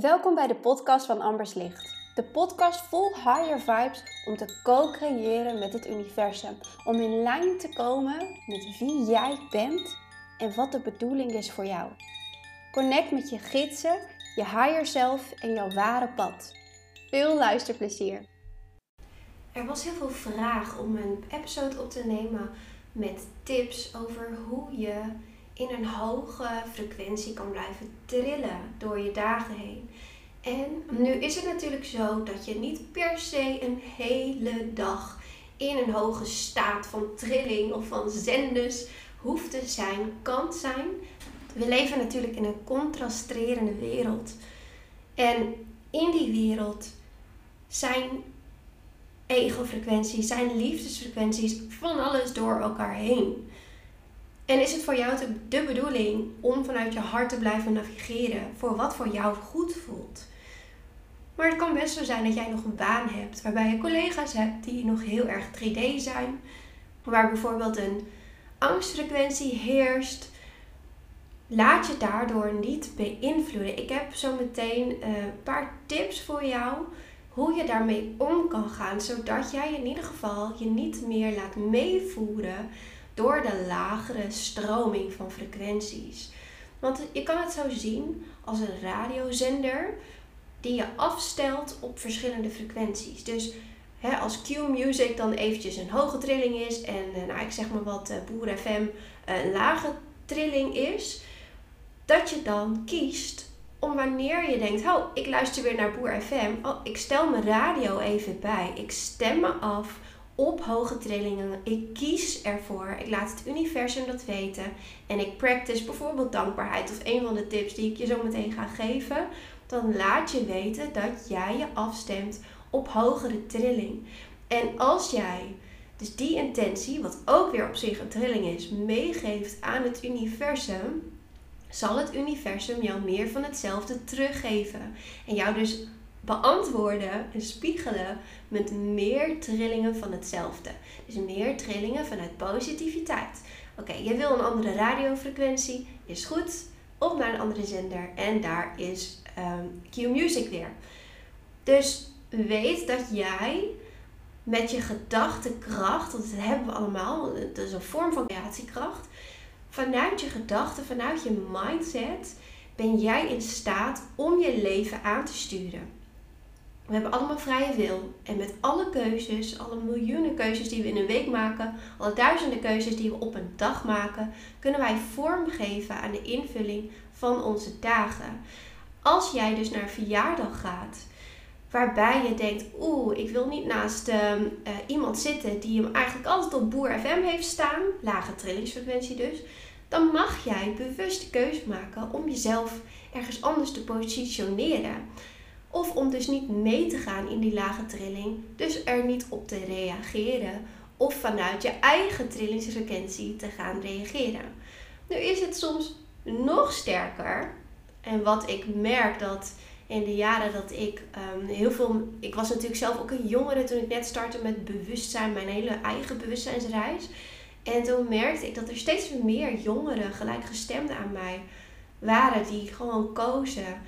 Welkom bij de podcast van Ambers Licht. De podcast vol higher vibes om te co-creëren met het universum. Om in lijn te komen met wie jij bent en wat de bedoeling is voor jou. Connect met je gidsen, je higher self en jouw ware pad. Veel luisterplezier. Er was heel veel vraag om een episode op te nemen met tips over hoe je in een hoge frequentie kan blijven trillen door je dagen heen. En nu is het natuurlijk zo dat je niet per se een hele dag in een hoge staat van trilling of van zendes hoeft te zijn, kan zijn. We leven natuurlijk in een contrasterende wereld. En in die wereld zijn ego-frequenties, zijn liefdesfrequenties van alles door elkaar heen. En is het voor jou de bedoeling om vanuit je hart te blijven navigeren voor wat voor jou goed voelt? Maar het kan best zo zijn dat jij nog een baan hebt waarbij je collega's hebt die nog heel erg 3D zijn, waar bijvoorbeeld een angstfrequentie heerst. Laat je daardoor niet beïnvloeden. Ik heb zo meteen eh, een paar tips voor jou hoe je daarmee om kan gaan, zodat jij in ieder geval je niet meer laat meevoeren door de lagere stroming van frequenties. Want je kan het zo zien als een radiozender die je afstelt op verschillende frequenties. Dus hè, als Q-Music dan eventjes een hoge trilling is en eh, nou, ik zeg maar wat uh, Boer FM een lage trilling is, dat je dan kiest om wanneer je denkt, oh, ik luister weer naar Boer FM, oh, ik stel mijn radio even bij, ik stem me af op hoge trillingen. Ik kies ervoor. Ik laat het universum dat weten. En ik practice bijvoorbeeld dankbaarheid. Of een van de tips die ik je zo meteen ga geven. Dan laat je weten dat jij je afstemt op hogere trilling. En als jij dus die intentie, wat ook weer op zich een trilling is, meegeeft aan het universum, zal het universum jou meer van hetzelfde teruggeven. En jou dus beantwoorden en spiegelen met meer trillingen van hetzelfde. Dus meer trillingen vanuit positiviteit. Oké, je wil een andere radiofrequentie, is goed. Op naar een andere zender en daar is um, Q-Music weer. Dus weet dat jij met je gedachtekracht, want dat hebben we allemaal, dat is een vorm van creatiekracht, vanuit je gedachten, vanuit je mindset, ben jij in staat om je leven aan te sturen. We hebben allemaal vrije wil. En met alle keuzes, alle miljoenen keuzes die we in een week maken, alle duizenden keuzes die we op een dag maken, kunnen wij vormgeven aan de invulling van onze dagen. Als jij dus naar verjaardag gaat, waarbij je denkt, oeh, ik wil niet naast uh, iemand zitten die hem eigenlijk altijd op Boer FM heeft staan, lage trillingsfrequentie dus, dan mag jij bewust de keuze maken om jezelf ergens anders te positioneren. Of om dus niet mee te gaan in die lage trilling, dus er niet op te reageren. Of vanuit je eigen trillingsfrequentie te gaan reageren. Nu is het soms nog sterker. En wat ik merk dat in de jaren dat ik um, heel veel. Ik was natuurlijk zelf ook een jongere toen ik net startte met bewustzijn, mijn hele eigen bewustzijnsreis. En toen merkte ik dat er steeds meer jongeren, gelijkgestemden aan mij, waren die gewoon kozen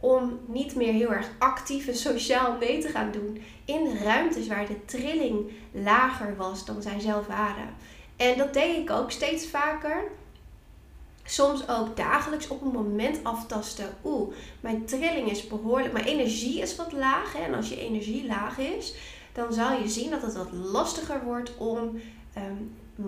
om niet meer heel erg actief en sociaal mee te gaan doen in ruimtes waar de trilling lager was dan zij zelf waren. En dat deed ik ook steeds vaker. Soms ook dagelijks op een moment aftasten. Oeh, mijn trilling is behoorlijk, mijn energie is wat laag. Hè? En als je energie laag is, dan zal je zien dat het wat lastiger wordt om ehm,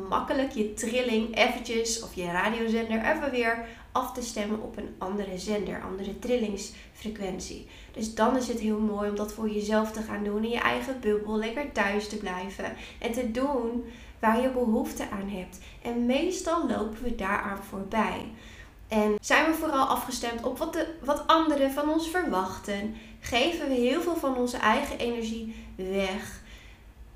makkelijk je trilling eventjes of je radiozender even weer af te stemmen op een andere zender, andere trillingsfrequentie. Dus dan is het heel mooi om dat voor jezelf te gaan doen in je eigen bubbel, lekker thuis te blijven en te doen waar je behoefte aan hebt. En meestal lopen we daaraan voorbij. En zijn we vooral afgestemd op wat, de, wat anderen van ons verwachten? Geven we heel veel van onze eigen energie weg?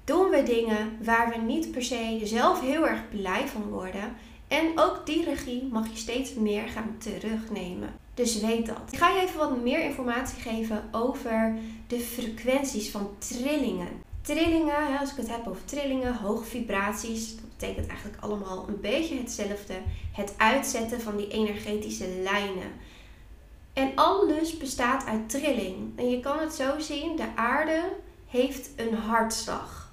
Doen we dingen waar we niet per se zelf heel erg blij van worden? En ook die regie mag je steeds meer gaan terugnemen. Dus weet dat. Ik ga je even wat meer informatie geven over de frequenties van trillingen. Trillingen, als ik het heb over trillingen, hoge vibraties, dat betekent eigenlijk allemaal een beetje hetzelfde. Het uitzetten van die energetische lijnen. En alles bestaat uit trilling. En je kan het zo zien, de aarde heeft een hartslag.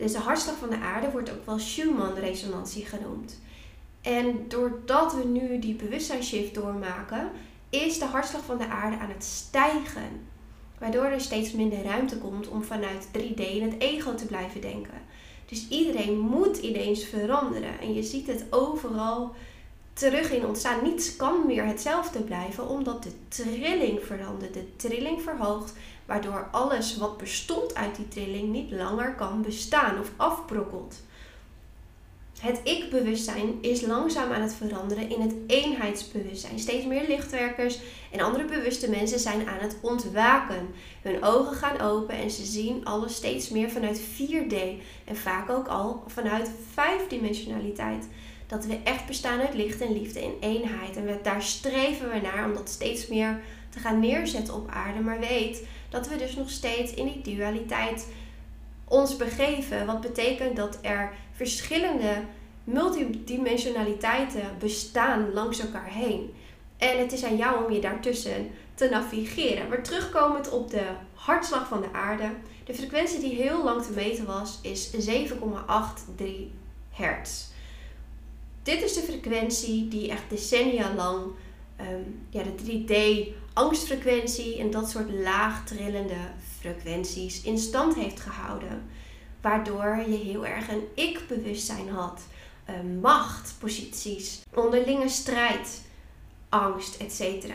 Dus de hartslag van de aarde wordt ook wel Schumann-resonantie genoemd. En doordat we nu die bewustzijnsshift doormaken, is de hartslag van de aarde aan het stijgen. Waardoor er steeds minder ruimte komt om vanuit 3D in het ego te blijven denken. Dus iedereen moet ineens veranderen. En je ziet het overal terug in ontstaan. Niets kan meer hetzelfde blijven, omdat de trilling verandert. De trilling verhoogt, waardoor alles wat bestond uit die trilling niet langer kan bestaan of afbrokkelt. Het ik-bewustzijn is langzaam aan het veranderen in het eenheidsbewustzijn. Steeds meer lichtwerkers en andere bewuste mensen zijn aan het ontwaken. Hun ogen gaan open en ze zien alles steeds meer vanuit 4D en vaak ook al vanuit vijfdimensionaliteit. Dat we echt bestaan uit licht en liefde in eenheid. En daar streven we naar om dat steeds meer te gaan neerzetten op aarde. Maar weet dat we dus nog steeds in die dualiteit ons begeven. Wat betekent dat er verschillende multidimensionaliteiten bestaan langs elkaar heen. En het is aan jou om je daartussen te navigeren. Maar terugkomend op de hartslag van de aarde. De frequentie die heel lang te meten was, is 7,83 hertz. Dit is de frequentie die echt decennia lang um, ja, de 3D-angstfrequentie en dat soort laag trillende frequenties in stand heeft gehouden. Waardoor je heel erg een ik-bewustzijn had, uh, macht, posities, onderlinge strijd, angst, etc.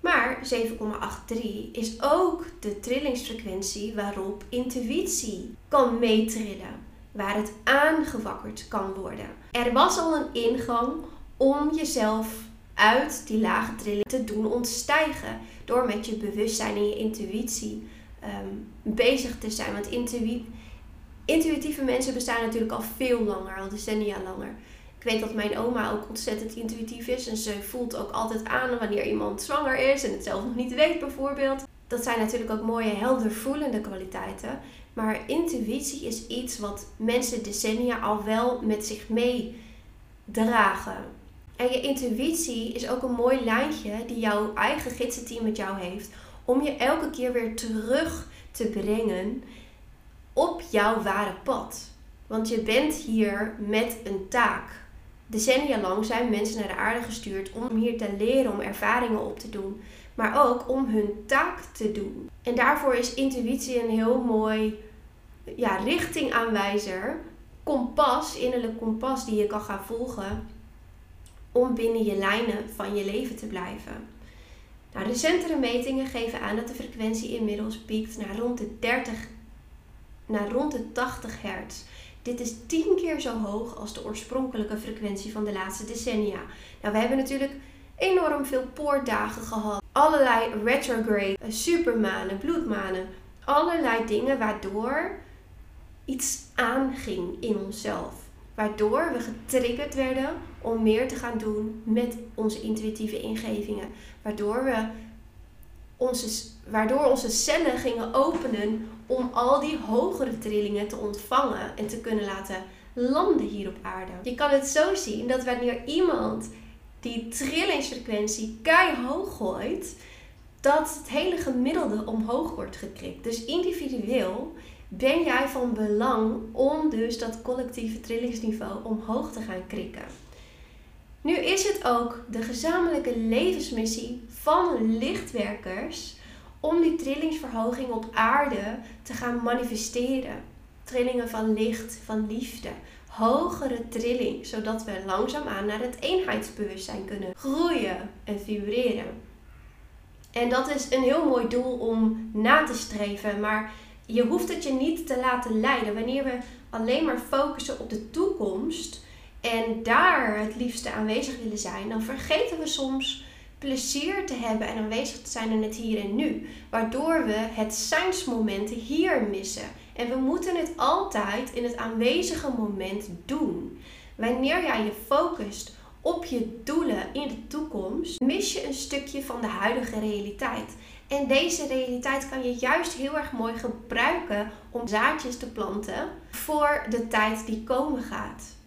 Maar 7,83 is ook de trillingsfrequentie waarop intuïtie kan meetrillen, waar het aangewakkerd kan worden. Er was al een ingang om jezelf uit die lage trilling te doen ontstijgen door met je bewustzijn en je intuïtie um, bezig te zijn. Want intuïtieve mensen bestaan natuurlijk al veel langer, al decennia langer. Ik weet dat mijn oma ook ontzettend intuïtief is en ze voelt ook altijd aan wanneer iemand zwanger is en het zelf nog niet weet bijvoorbeeld. Dat zijn natuurlijk ook mooie, helder voelende kwaliteiten. Maar intuïtie is iets wat mensen decennia al wel met zich meedragen. En je intuïtie is ook een mooi lijntje die jouw eigen gidsenteam met jou heeft om je elke keer weer terug te brengen op jouw ware pad. Want je bent hier met een taak. Decennia lang zijn mensen naar de aarde gestuurd om hier te leren, om ervaringen op te doen, maar ook om hun taak te doen. En daarvoor is intuïtie een heel mooi ja, richtingaanwijzer, kompas, innerlijk kompas die je kan gaan volgen om binnen je lijnen van je leven te blijven. Nou, recentere metingen geven aan dat de frequentie inmiddels piekt naar rond de 30 naar rond de 80 hertz. Dit is 10 keer zo hoog als de oorspronkelijke frequentie van de laatste decennia. Nou, we hebben natuurlijk enorm veel poortdagen gehad. Allerlei retrograde, eh, supermanen, bloedmanen. Allerlei dingen waardoor iets aanging in onszelf. Waardoor we getriggerd werden om meer te gaan doen met onze intuïtieve ingevingen. Waardoor, we onze, waardoor onze cellen gingen openen om al die hogere trillingen te ontvangen en te kunnen laten landen hier op aarde. Je kan het zo zien dat wanneer iemand die trillingsfrequentie keihog gooit, dat het hele gemiddelde omhoog wordt gekrikt. Dus individueel ben jij van belang om dus dat collectieve trillingsniveau omhoog te gaan krikken. Nu is het ook de gezamenlijke levensmissie van lichtwerkers om die trillingsverhoging op aarde te gaan manifesteren. Trillingen van licht, van liefde, hogere trilling, zodat we langzaamaan naar het eenheidsbewustzijn kunnen groeien en vibreren. En dat is een heel mooi doel om na te streven, maar je hoeft het je niet te laten leiden. Wanneer we alleen maar focussen op de toekomst en daar het liefste aanwezig willen zijn, dan vergeten we soms plezier te hebben en aanwezig te zijn in het hier en nu. Waardoor we het zijnsmoment hier missen. En we moeten het altijd in het aanwezige moment doen. Wanneer jij je focust op je doelen in de toekomst, mis je een stukje van de huidige realiteit. En deze realiteit kan je juist heel erg mooi gebruiken om zaadjes te planten voor de tijd die komen gaat.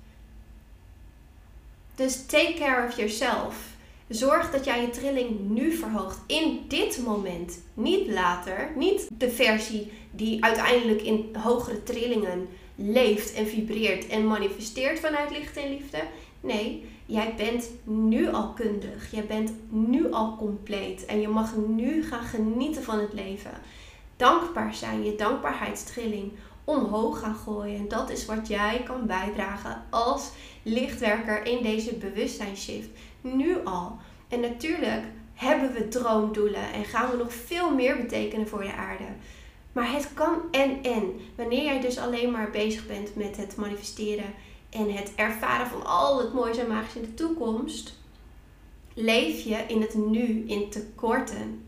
Dus take care of yourself. Zorg dat jij je trilling nu verhoogt. In dit moment. Niet later. Niet de versie die uiteindelijk in hogere trillingen leeft en vibreert en manifesteert vanuit licht en liefde. Nee, jij bent nu al kundig. Jij bent nu al compleet. En je mag nu gaan genieten van het leven. Dankbaar zijn, je dankbaarheidstrilling omhoog gaan gooien. En dat is wat jij kan bijdragen als lichtwerker in deze bewustzijnsshift. Nu al. En natuurlijk hebben we droomdoelen en gaan we nog veel meer betekenen voor de aarde. Maar het kan en en. Wanneer jij dus alleen maar bezig bent met het manifesteren en het ervaren van al het moois en magisch in de toekomst, leef je in het nu in tekorten.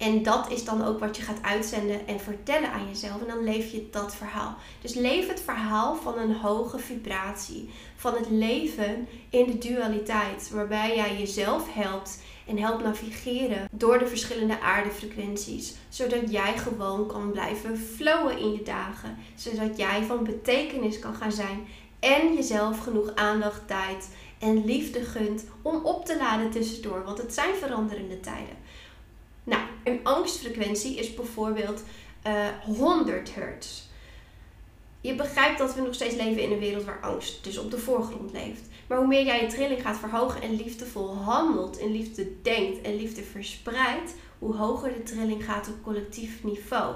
En dat is dan ook wat je gaat uitzenden en vertellen aan jezelf. En dan leef je dat verhaal. Dus leef het verhaal van een hoge vibratie. Van het leven in de dualiteit. Waarbij jij jezelf helpt en helpt navigeren door de verschillende aardefrequenties. Zodat jij gewoon kan blijven flowen in je dagen. Zodat jij van betekenis kan gaan zijn. En jezelf genoeg aandacht, tijd en liefde gunt om op te laden tussendoor. Want het zijn veranderende tijden. Angstfrequentie is bijvoorbeeld uh, eh, 100 hertz. Je begrijpt dat we nog steeds leven in een wereld waar angst dus op de voorgrond leeft. Maar hoe meer jij je trilling gaat verhogen en liefdevol handelt, en liefde denkt en liefde verspreidt, hoe hoger de trilling gaat op collectief niveau.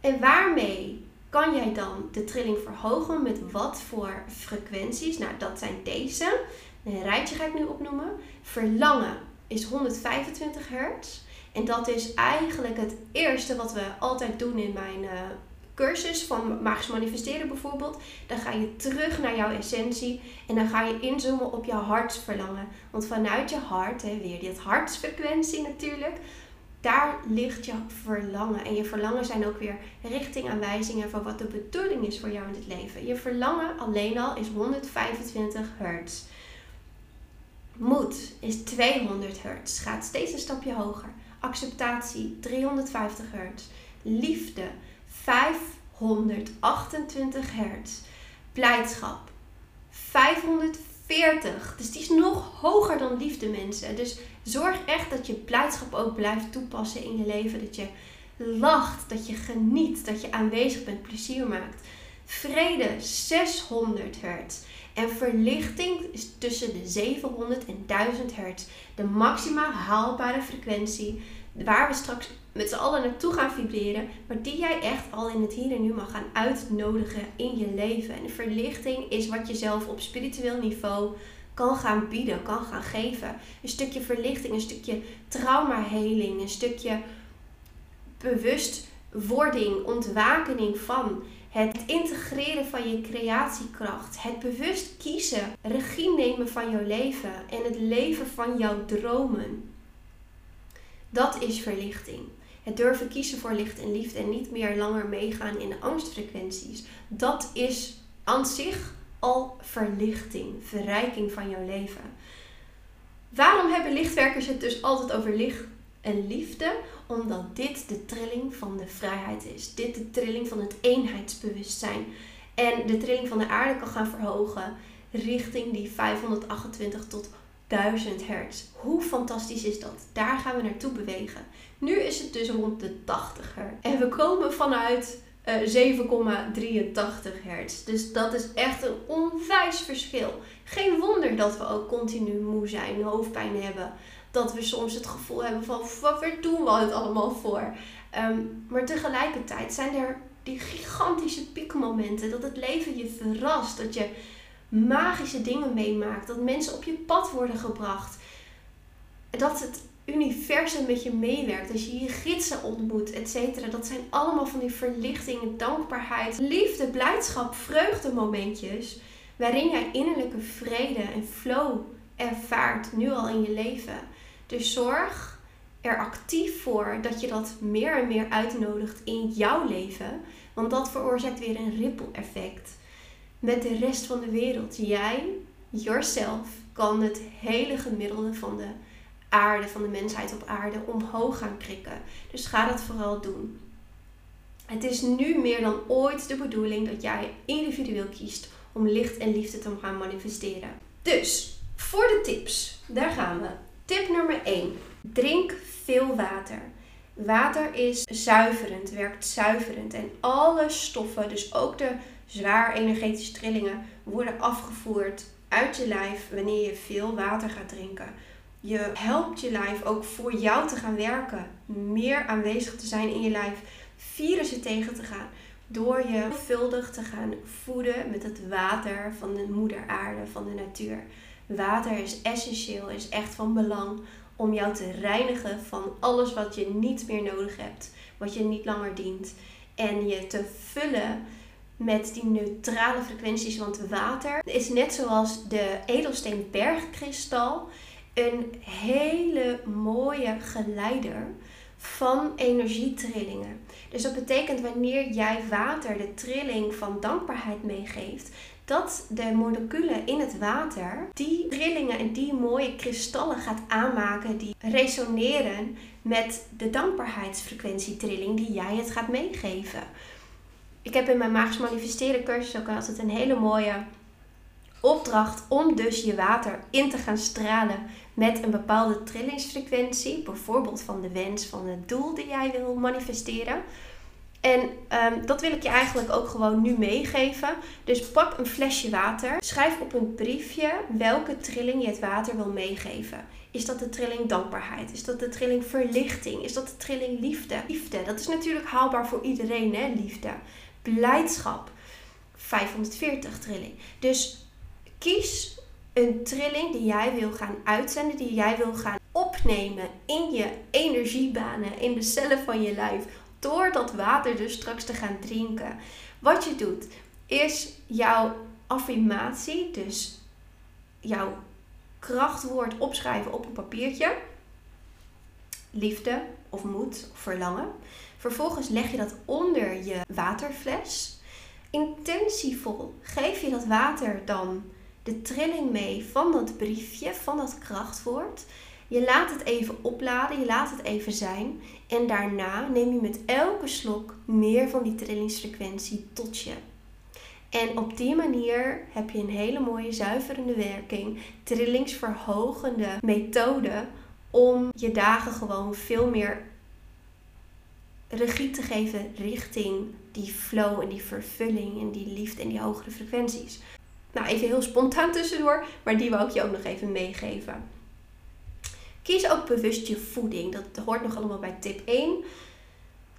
En waarmee kan jij dan de trilling verhogen met wat voor frequenties? Nou, dat zijn deze. Een rijtje ga ik nu opnoemen. Verlangen is 125 hertz. En dat is eigenlijk het eerste wat we altijd doen in mijn uh, cursus van magisch manifesteren bijvoorbeeld. Dan ga je terug naar jouw essentie en dan ga je inzoomen op jouw hartsverlangen. Want vanuit je hart, hè, weer die hartsfrequentie natuurlijk, daar ligt je verlangen. En je verlangen zijn ook weer richtingaanwijzingen van wat de bedoeling is voor jou in het leven. Je verlangen alleen al is 125 hertz. Moed is 200 hertz, gaat steeds een stapje hoger. Acceptatie 350 hertz. Liefde 528 hertz. Blijdschap 540. Dus die is nog hoger dan liefde, mensen. Dus zorg echt dat je blijdschap ook blijft toepassen in je leven. Dat je lacht, dat je geniet, dat je aanwezig bent, plezier maakt. Vrede 600 hertz. En verlichting is tussen de 700 en 1000 hertz. De maximaal haalbare frequentie waar we straks met z'n allen naartoe gaan vibreren, maar die jij echt al in het hier en nu mag gaan uitnodigen in je leven. En verlichting is wat je zelf op spiritueel niveau kan gaan bieden, kan gaan geven. Een stukje verlichting, een stukje traumaheling, een stukje bewustwording, ontwakening van. Het integreren van je creatiekracht. Het bewust kiezen. Regie nemen van jouw leven. En het leven van jouw dromen. Dat is verlichting. Het durven kiezen voor licht en liefde en niet meer langer meegaan in de angstfrequenties. Dat is aan zich al verlichting, verrijking van jouw leven. Waarom hebben lichtwerkers het dus altijd over licht en liefde? Omdat dit de trilling van de vrijheid is. Dit de trilling van het eenheidsbewustzijn. En de trilling van de aarde kan gaan verhogen richting die 528 tot 1000 hertz. Hoe fantastisch is dat? Daar gaan we naartoe bewegen. Nu is het dus rond de 80 hertz. En we komen vanuit uh, eh, 7,83 hertz. Dus dat is echt een onwijs verschil. Geen wonder dat we ook continu moe zijn, hoofdpijn hebben dat we soms het gevoel hebben van wat doen we het allemaal voor. Ehm, maar tegelijkertijd zijn er die gigantische piekmomenten dat het leven je verrast, dat je magische dingen meemaakt, dat mensen op je pad worden gebracht, dat het universum met je meewerkt, als je je gidsen ontmoet, etc. Dat zijn allemaal van die verlichtingen, dankbaarheid, liefde, blijdschap, vreugdemomentjes waarin jij innerlijke vrede en flow ervaart nu al in je leven. Dus zorg er actief voor dat je dat meer en meer uitnodigt in jouw leven. Want dat veroorzaakt weer een ripple effect met de rest van de wereld. Jij, yourself, kan het hele gemiddelde van de aarde, van de mensheid op aarde, omhoog gaan krikken. Dus ga dat vooral doen. Het is nu meer dan ooit de bedoeling dat jij individueel kiest om licht en liefde te gaan manifesteren. Dus, voor de tips daar gaan we. Tip nummer 1. Drink veel water. Water is zuiverend, werkt zuiverend. En alle stoffen, dus ook de zwaar energetische trillingen, worden afgevoerd uit je lijf wanneer je veel water gaat drinken. Je helpt je lijf ook voor jou te gaan werken, meer aanwezig te zijn in je lijf, virussen tegen te gaan, door je veelvuldig te gaan voeden met het water van de moeder aarde, van de natuur. Water is essentieel, is echt van belang om jou te reinigen van alles wat je niet meer nodig hebt, wat je niet langer dient. En je te vullen met die neutrale frequenties. Want water is net zoals de edelsteen bergkristal een hele mooie geleider van energietrillingen. Dus dat betekent wanneer jij water de trilling van dankbaarheid meegeeft, dat de moleculen in het water die trillingen en die mooie kristallen gaat aanmaken die resoneren met de dankbaarheidsfrequentietrilling die jij het gaat meegeven. Ik heb in mijn magisch manifesteren cursus ook altijd een hele mooie opdracht om dus je water in te gaan stralen met een bepaalde trillingsfrequentie, bijvoorbeeld van de wens van het doel die jij wil manifesteren. En um, dat wil ik je eigenlijk ook gewoon nu meegeven. Dus pak een flesje water. Schrijf op een briefje welke trilling je het water wil meegeven. Is dat de trilling dankbaarheid? Is dat de trilling verlichting? Is dat de trilling liefde? Liefde, dat is natuurlijk haalbaar voor iedereen, hè? Liefde. Blijdschap. 540 trilling. Dus kies een trilling die jij wil gaan uitzenden, die jij wil gaan opnemen in je energiebanen, in de cellen van je lijf door dat water dus straks te gaan drinken. Wat je doet, is jouw affirmatie, dus jouw krachtwoord opschrijven op een papiertje. Liefde of moed of verlangen. Vervolgens leg je dat onder je waterfles. Intentievol geef je dat water dan de trilling mee van dat briefje, van dat krachtwoord. Je laat het even opladen, je laat het even zijn. En daarna neem je met elke slok meer van die trillingsfrequentie tot je. En op die manier heb je een hele mooie zuiverende werking, trillingsverhogende methode om je dagen gewoon veel meer regie te geven richting die flow en die vervulling en die liefde en die hogere frequenties. Nou, even heel spontaan tussendoor, maar die wil ik je ook nog even meegeven. Kies ook bewust je voeding. Dat hoort nog allemaal bij tip 1.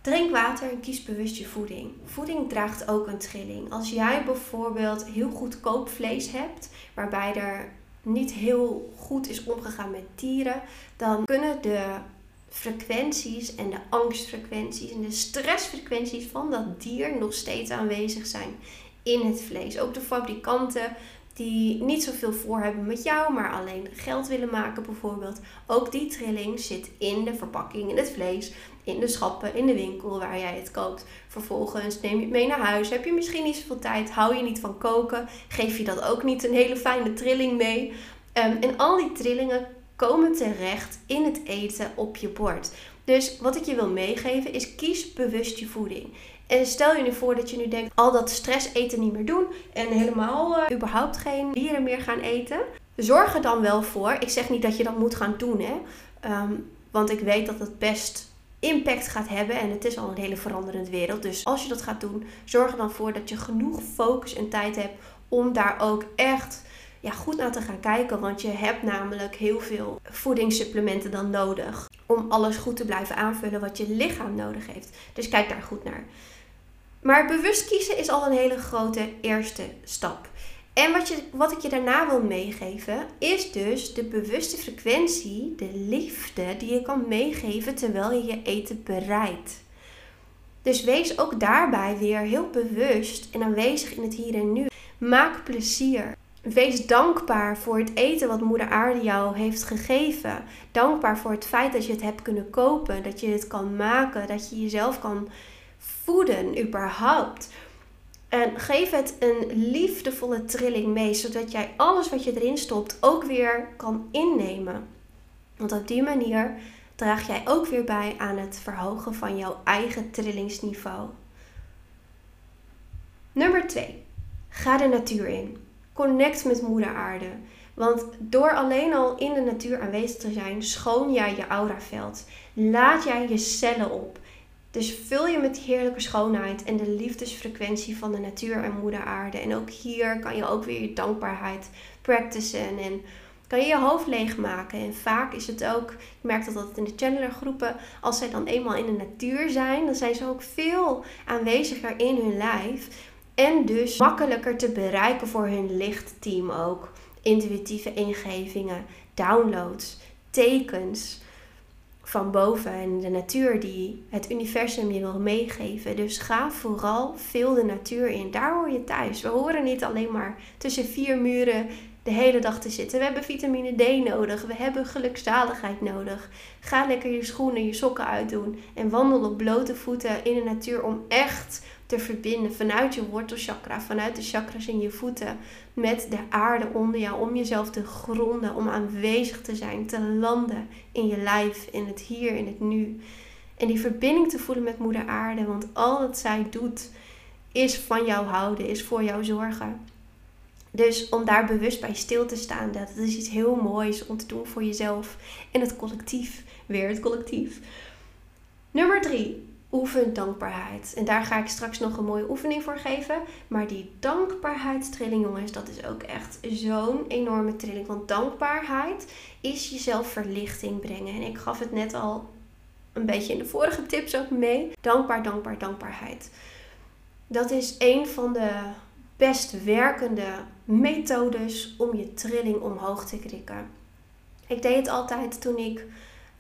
Drink water en kies bewust je voeding. Voeding draagt ook een trilling. Als jij bijvoorbeeld heel goedkoop vlees hebt, waarbij er niet heel goed is omgegaan met dieren, dan kunnen de frequenties en de angstfrequenties en de stressfrequenties van dat dier nog steeds aanwezig zijn in het vlees. Ook de fabrikanten die niet zoveel voor hebben met jou, maar alleen geld willen maken bijvoorbeeld. Ook die trilling zit in de verpakking, in het vlees, in de schappen, in de winkel waar jij het koopt. Vervolgens neem je het mee naar huis. Heb je misschien niet zoveel tijd, hou je niet van koken, geef je dat ook niet een hele fijne trilling mee. Um, en al die trillingen komen terecht in het eten op je bord. Dus wat ik je wil meegeven is kies bewust je voeding. En stel je nu voor dat je nu denkt, al dat stress eten niet meer doen en helemaal uh, überhaupt geen dieren meer gaan eten. Zorg er dan wel voor. Ik zeg niet dat je dat moet gaan doen, hè. Ehm, want ik weet dat het best impact gaat hebben en het is al een hele veranderende wereld. Dus als je dat gaat doen, zorg er dan voor dat je genoeg focus en tijd hebt om daar ook echt ja, goed naar te gaan kijken. Want je hebt namelijk heel veel voedingssupplementen dan nodig om alles goed te blijven aanvullen wat je lichaam nodig heeft. Dus kijk daar goed naar. Maar bewust kiezen is al een hele grote eerste stap. En wat, je, wat ik je daarna wil meegeven, is dus de bewuste frequentie, de liefde die je kan meegeven terwijl je je eten bereidt. Dus wees ook daarbij weer heel bewust en aanwezig in het hier en nu. Maak plezier. Wees dankbaar voor het eten wat Moeder Aarde jou heeft gegeven. Dankbaar voor het feit dat je het hebt kunnen kopen, dat je het kan maken, dat je jezelf kan voeden überhaupt. En geef het een liefdevolle trilling mee, zodat jij alles wat je erin stopt ook weer kan innemen. Want op die manier draag jij ook weer bij aan het verhogen van jouw eigen trillingsniveau. Nummer 2. Ga de natuur in. Connect met Moeder Aarde. Want door alleen al in de natuur aanwezig te zijn, schoon jij je auraveld. Laat jij je cellen op. Dus vul je met die heerlijke schoonheid en de liefdesfrequentie van de natuur en moeder aarde. En ook hier kan je ook weer je dankbaarheid practicen en kan je je hoofd leegmaken. En vaak is het ook, ik merk dat dat in de channeler groepen, als zij dan eenmaal in de natuur zijn, dan zijn ze ook veel aanweziger in hun lijf. En dus makkelijker te bereiken voor hun lichtteam ook. Intuïtieve ingevingen, downloads, tekens van boven en de natuur die het universum je wil meegeven. Dus ga vooral veel de natuur in. Daar hoor je thuis. We horen niet alleen maar tussen vier muren de hele dag te zitten. We hebben vitamine D nodig. We hebben gelukzaligheid nodig. Ga lekker je schoenen, je sokken uitdoen. En wandel op blote voeten in de natuur om echt te verbinden vanuit je wortelchakra, vanuit de chakras in je voeten, met de aarde onder jou, om jezelf te gronden, om aanwezig te zijn, te landen in je lijf, in het hier, in het nu. En die verbinding te voelen met Moeder Aarde, want al wat zij doet is van jou houden, is voor jou zorgen. Dus om daar bewust bij stil te staan, dat is iets heel moois om te doen voor jezelf en het collectief. Weer het collectief. Nummer drie, oefen dankbaarheid. En daar ga ik straks nog een mooie oefening voor geven. Maar die dankbaarheidstrilling, jongens, dat is ook echt zo'n enorme trilling. Want dankbaarheid is jezelf verlichting brengen. En ik gaf het net al een beetje in de vorige tips ook mee. Dankbaar, dankbaar, dankbaarheid. Dat is een van de best werkende methodes om je trilling omhoog te krikken. Ik deed het altijd toen ik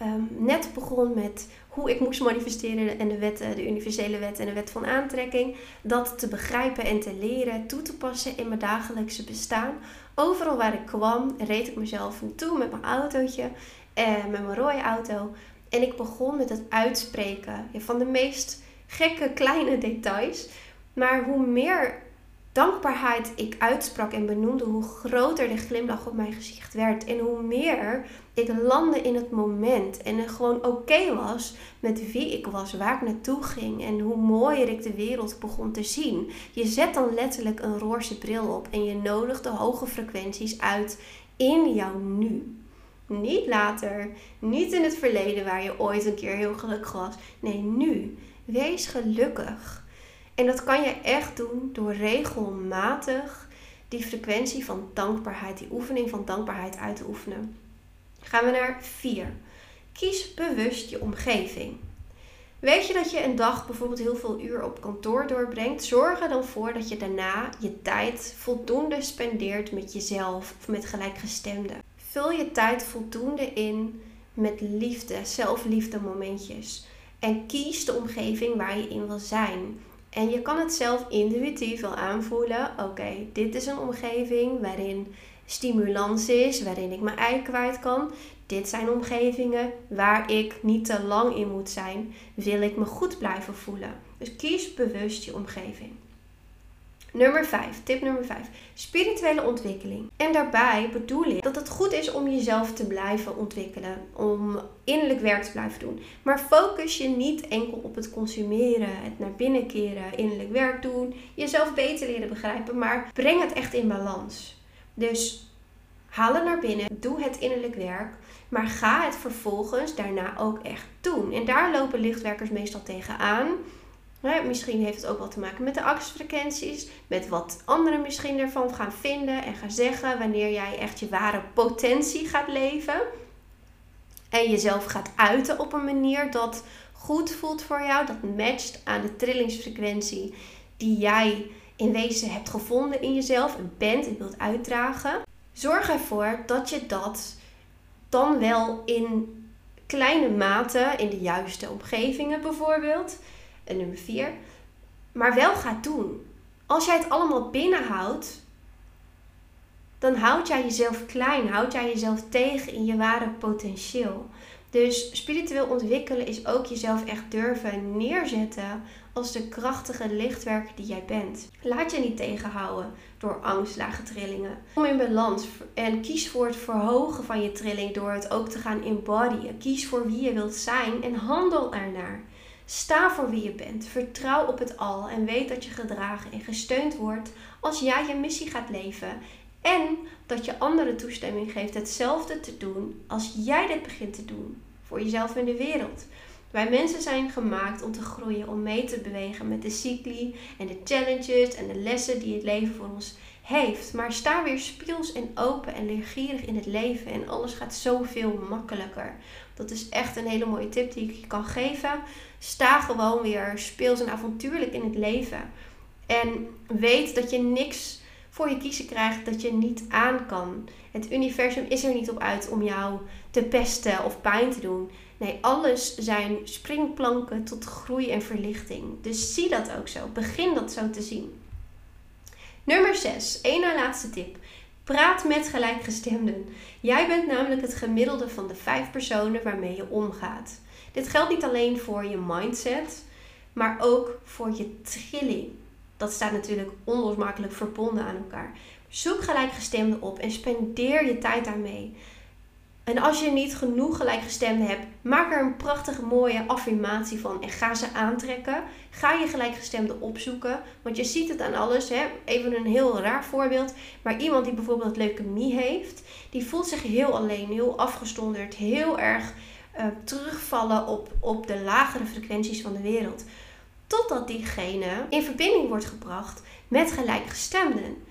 um, net begon met hoe ik moest manifesteren en de wetten, de universele wet en de wet van aantrekking. Dat te begrijpen en te leren, toe te passen in mijn dagelijkse bestaan. Overal waar ik kwam, reed ik mezelf naartoe met mijn autootje, eh, met mijn rode auto. En ik begon met het uitspreken van de meest gekke kleine details. Maar hoe meer dankbaarheid ik uitsprak en benoemde, hoe groter de glimlach op mijn gezicht werd. En hoe meer ik landde in het moment en gewoon oké was met wie ik was, waar ik naartoe ging en hoe mooier ik de wereld begon te zien. Je zet dan letterlijk een roze bril op en je nodigt de hoge frequenties uit in jouw nu. Niet later, niet in het verleden waar je ooit een keer heel gelukkig was. Nee, nu. Wees gelukkig. En dat kan je echt doen door regelmatig die frequentie van dankbaarheid, die oefening van dankbaarheid uit te oefenen. Gaan we naar 4. Kies bewust je omgeving. Weet je dat je een dag bijvoorbeeld heel veel uur op kantoor doorbrengt? Zorg er dan voor dat je daarna je tijd voldoende spendeert met jezelf of met gelijkgestemden. Vul je tijd voldoende in met liefde, zelfliefde momentjes. En kies de omgeving waar je in wil zijn. En je kan het zelf intuïtief wel aanvoelen. Oké, dit is een omgeving waarin stimulans is, waarin ik mijn ei kwijt kan. Dit zijn omgevingen waar ik niet te lang in moet zijn. Wil ik me goed blijven voelen? Dus kies bewust je omgeving. Nummer 5, tip nummer 5. Spirituele ontwikkeling. En daarbij bedoel ik dat het goed is om jezelf te blijven ontwikkelen. Om innerlijk werk te blijven doen. Maar focus je niet enkel op het consumeren, het naar binnen keren, innerlijk werk doen. Jezelf beter leren begrijpen. Maar breng het echt in balans. Dus haal het naar binnen. Doe het innerlijk werk. Maar ga het vervolgens daarna ook echt doen. En daar lopen lichtwerkers meestal tegenaan. Misschien heeft het ook wat te maken met de actiefrequenties, met wat anderen misschien ervan gaan vinden en gaan zeggen wanneer jij echt je ware potentie gaat leven. En jezelf gaat uiten op een manier dat goed voelt voor jou, dat matcht aan de trillingsfrequentie die jij in wezen hebt gevonden in jezelf en bent en wilt uitdragen. Zorg ervoor dat je dat dan wel in kleine mate, in de juiste omgevingen bijvoorbeeld, en nummer vier. Maar wel gaat doen. Als jij het allemaal binnenhoudt, dan houd jij jezelf klein, houd jij jezelf tegen in je ware potentieel. Dus spiritueel ontwikkelen is ook jezelf echt durven neerzetten als de krachtige lichtwerker die jij bent. Laat je niet tegenhouden door angst, lage trillingen. Kom in balans en kies voor het verhogen van je trilling door het ook te gaan embodyen. Kies voor wie je wilt zijn en handel ernaar. Sta voor wie je bent. Vertrouw op het al en weet dat je gedragen en gesteund wordt als jij je missie gaat leven En dat je anderen toestemming geeft hetzelfde te doen als jij dit begint te doen voor jezelf en de wereld. Wij mensen zijn gemaakt om te groeien, om mee te bewegen met de cycli en de challenges en de lessen die het leven voor ons heeft. Maar sta weer speels en open en leergierig in het leven en alles gaat zoveel makkelijker. Dat is echt een hele mooie tip die ik je kan geven. Sta gewoon weer speels en avontuurlijk in het leven. En weet dat je niks voor je kiezen krijgt dat je niet aan kan. Het universum is er niet op uit om jou te pesten of pijn te doen. Nee, alles zijn springplanken tot groei en verlichting. Dus zie dat ook zo. Begin dat zo te zien. Nummer 6. Eén na laatste tip. Praat met gelijkgestemden. Jij bent namelijk het gemiddelde van de vijf personen waarmee je omgaat. Dit geldt niet alleen voor je mindset, maar ook voor je trilling. Dat staat natuurlijk onlosmakelijk verbonden aan elkaar. Zoek gelijkgestemden op en spendeer je tijd daarmee. En als je niet genoeg gelijkgestemden hebt, maak er een prachtige mooie affirmatie van en ga ze aantrekken. Ga je gelijkgestemden opzoeken, want je ziet het aan alles. Hè? Even een heel raar voorbeeld, maar iemand die bijvoorbeeld leukemie heeft, die voelt zich heel alleen, heel afgestonderd, heel erg uh, terugvallen op, op de lagere frequenties van de wereld. Totdat diegene in verbinding wordt gebracht met gelijkgestemden.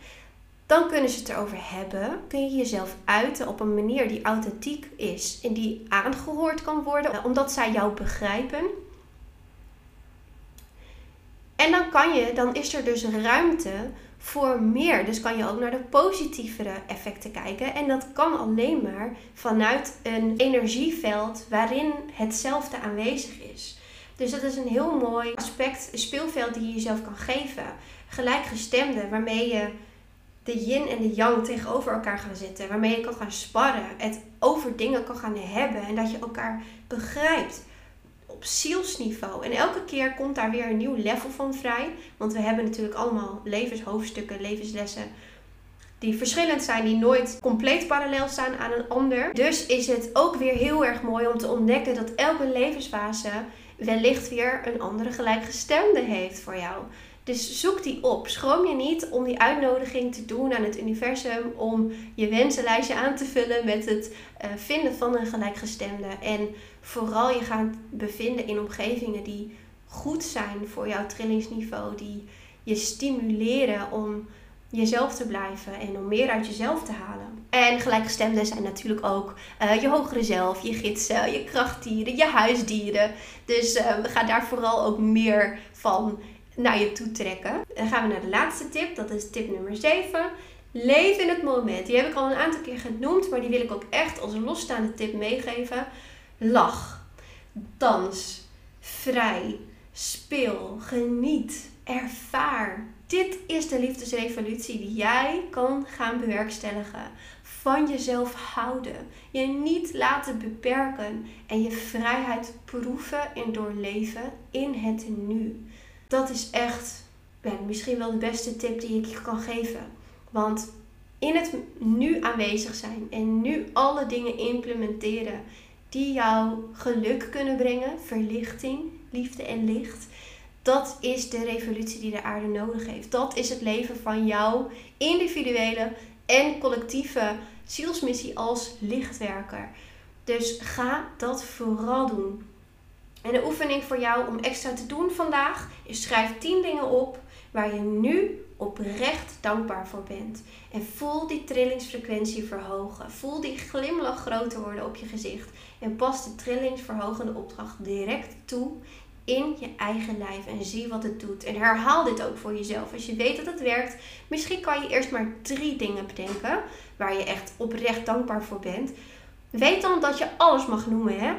Dan kunnen ze het erover hebben. Kun je jezelf uiten op een manier die authentiek is en die aangehoord kan worden, omdat zij jou begrijpen. En dan kan je, dan is er dus ruimte voor meer. Dus kan je ook naar de positievere effecten kijken. En dat kan alleen maar vanuit een energieveld waarin hetzelfde aanwezig is. Dus dat is een heel mooi aspect, speelveld die je jezelf kan geven. Gelijkgestemde, waarmee je de yin en de yang tegenover elkaar gaan zetten. Waarmee je kan gaan sparren. Het over dingen kan gaan hebben. En dat je elkaar begrijpt. Op zielsniveau. En elke keer komt daar weer een nieuw level van vrij. Want we hebben natuurlijk allemaal levenshoofdstukken, levenslessen. Die verschillend zijn, die nooit compleet parallel staan aan een ander. Dus is het ook weer heel erg mooi om te ontdekken dat elke levensfase wellicht weer een andere gelijkgestemde heeft voor jou. Dus zoek die op. Schroom je niet om die uitnodiging te doen aan het universum om je wensenlijstje aan te vullen met het uh, vinden van een gelijkgestemde. En vooral je gaat bevinden in omgevingen die goed zijn voor jouw trillingsniveau, die je stimuleren om jezelf te blijven en om meer uit jezelf te halen. En gelijkgestemden zijn natuurlijk ook uh, je hogere zelf, je gidsen, je krachtdieren, je huisdieren. Dus uh, ga daar vooral ook meer van naar je toe trekken. Dan gaan we naar de laatste tip, dat is tip nummer 7. Leef in het moment. Die heb ik al een aantal keer genoemd, maar die wil ik ook echt als losstaande tip meegeven. Lach, dans, vrij, speel, geniet, ervaar. Dit is de liefdesrevolutie die jij kan gaan bewerkstelligen. Van jezelf houden, je niet laten beperken en je vrijheid proeven en doorleven in het nu dat is echt ben, misschien wel de beste tip die ik je kan geven. Want in het nu aanwezig zijn en nu alle dingen implementeren die jou geluk kunnen brengen, verlichting, liefde en licht. Dat is de revolutie die de aarde nodig heeft. Dat is het leven van jouw individuele en collectieve zielsmissie als lichtwerker. Dus ga dat vooral doen. En de oefening voor jou om extra te doen vandaag is schrijf 10 dingen op waar je nu oprecht dankbaar voor bent. En voel die trillingsfrequentie verhogen. Voel die glimlach groter worden op je gezicht. En pas de trillingsverhogende opdracht direct toe in je eigen lijf en zie wat het doet. En herhaal dit ook voor jezelf. Als je weet dat het werkt, misschien kan je eerst maar drie dingen bedenken waar je echt oprecht dankbaar voor bent. Weet dan dat je alles mag noemen, hè?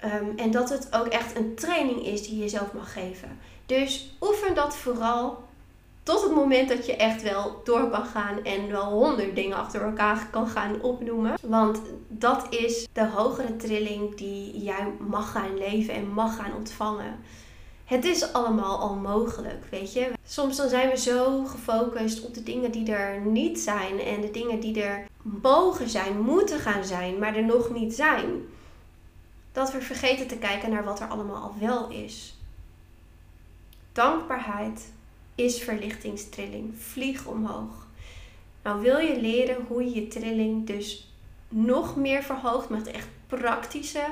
Ehm, en dat het ook echt een training is die je jezelf mag geven. Dus oefen dat vooral tot het moment dat je echt wel door kan gaan en wel honderd dingen achter elkaar kan gaan opnoemen. Want dat is de hogere trilling die jij mag gaan leven en mag gaan ontvangen. Het is allemaal al mogelijk, weet je. Soms dan zijn we zo gefocust op de dingen die er niet zijn en de dingen die er mogen zijn, moeten gaan zijn, maar er nog niet zijn dat we vergeten te kijken naar wat er allemaal al wel is. Dankbaarheid is verlichtingstrilling. Vlieg omhoog. Nou wil je leren hoe je je trilling dus nog meer verhoogt met echt praktische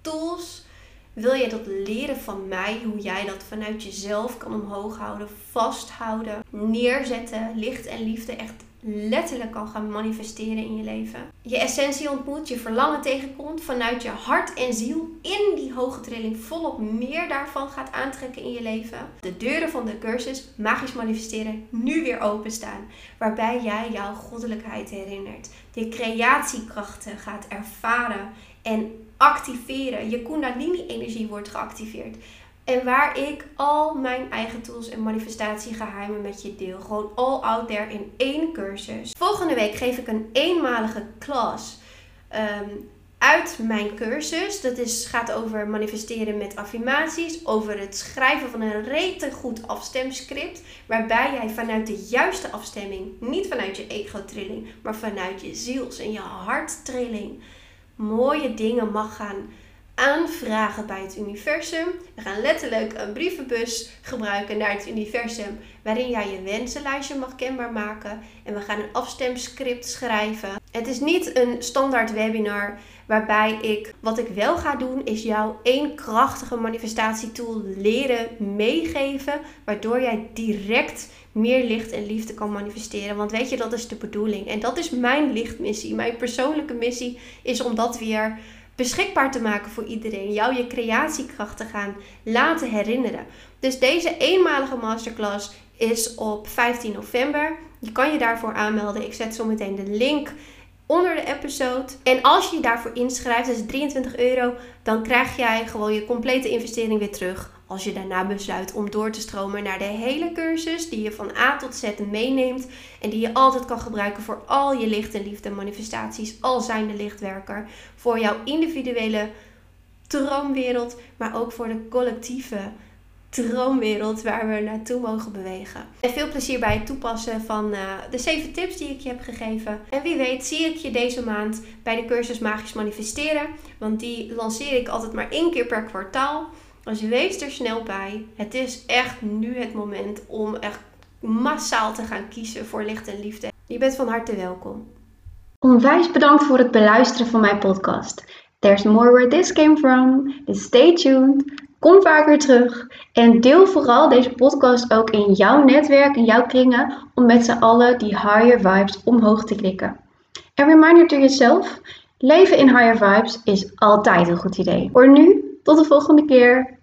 tools. Wil je dat leren van mij, hoe jij dat vanuit jezelf kan omhoog houden, vasthouden, neerzetten, licht en liefde echt letterlijk kan gaan manifesteren in je leven. Je essentie ontmoet, je verlangen tegenkomt vanuit je hart en ziel in die hoge trilling volop meer daarvan gaat aantrekken in je leven. De deuren van de cursus Magisch Manifesteren nu weer openstaan, waarbij jij jouw goddelijkheid herinnert, de creatiekrachten gaat ervaren en activeren. Je Kundalini-energie wordt geactiveerd. En waar ik al mijn eigen tools en manifestatiegeheimen met je deel. Gewoon all out there in één cursus. Volgende week geef ik een eenmalige klas ehm, uit mijn cursus. Dat is, gaat over manifesteren met affirmaties. Over het schrijven van een rete goed afstemscript. Waarbij jij vanuit de juiste afstemming, niet vanuit je ego-trilling, maar vanuit je ziels- en je harttrilling, mooie dingen mag gaan aanvragen bij het universum. We gaan letterlijk een brievenbus gebruiken naar het universum, waarin jij je wensenlijstje mag kenbaar maken. En we gaan een afstemscript schrijven. Het is niet een standaard webinar waarbij ik, wat ik wel ga doen, is jou één krachtige manifestatietool leren meegeven, waardoor jij direct meer licht en liefde kan manifesteren. Want weet je, dat is de bedoeling. En dat is mijn lichtmissie. Mijn persoonlijke missie is om dat weer beschikbaar te maken voor iedereen. Jou je creatiekracht te gaan laten herinneren. Dus deze eenmalige masterclass is op 15 november. Je kan je daarvoor aanmelden. Ik zet zo meteen de link onder de episode. En als je je daarvoor inschrijft, dat is 23 euro, dan krijg jij gewoon je complete investering weer terug. Als je daarna besluit om door te stromen naar de hele cursus, die je van A tot Z meeneemt en die je altijd kan gebruiken voor al je licht en liefde manifestaties, al zijn de lichtwerker, voor jouw individuele droomwereld, maar ook voor de collectieve droomwereld waar we naartoe mogen bewegen. En veel plezier bij het toepassen van uh, de 7 tips die ik je heb gegeven. En wie weet zie ik je deze maand bij de cursus Magisch Manifesteren, want die lanceer ik altijd maar één keer per kwartaal. Dus wees er snel bij. Het is echt nu het moment om echt massaal te gaan kiezen voor licht en liefde. Je bent van harte welkom. Onwijs bedankt voor het beluisteren van mijn podcast. There's more where this came from. Dus stay tuned. Kom vaker terug. En deel vooral deze podcast ook in jouw netwerk, in jouw kringen, om met z'n allen die higher vibes omhoog te klikken. En reminder to yourself: leven in higher vibes is altijd een goed idee. Voor nu, tot de volgende keer.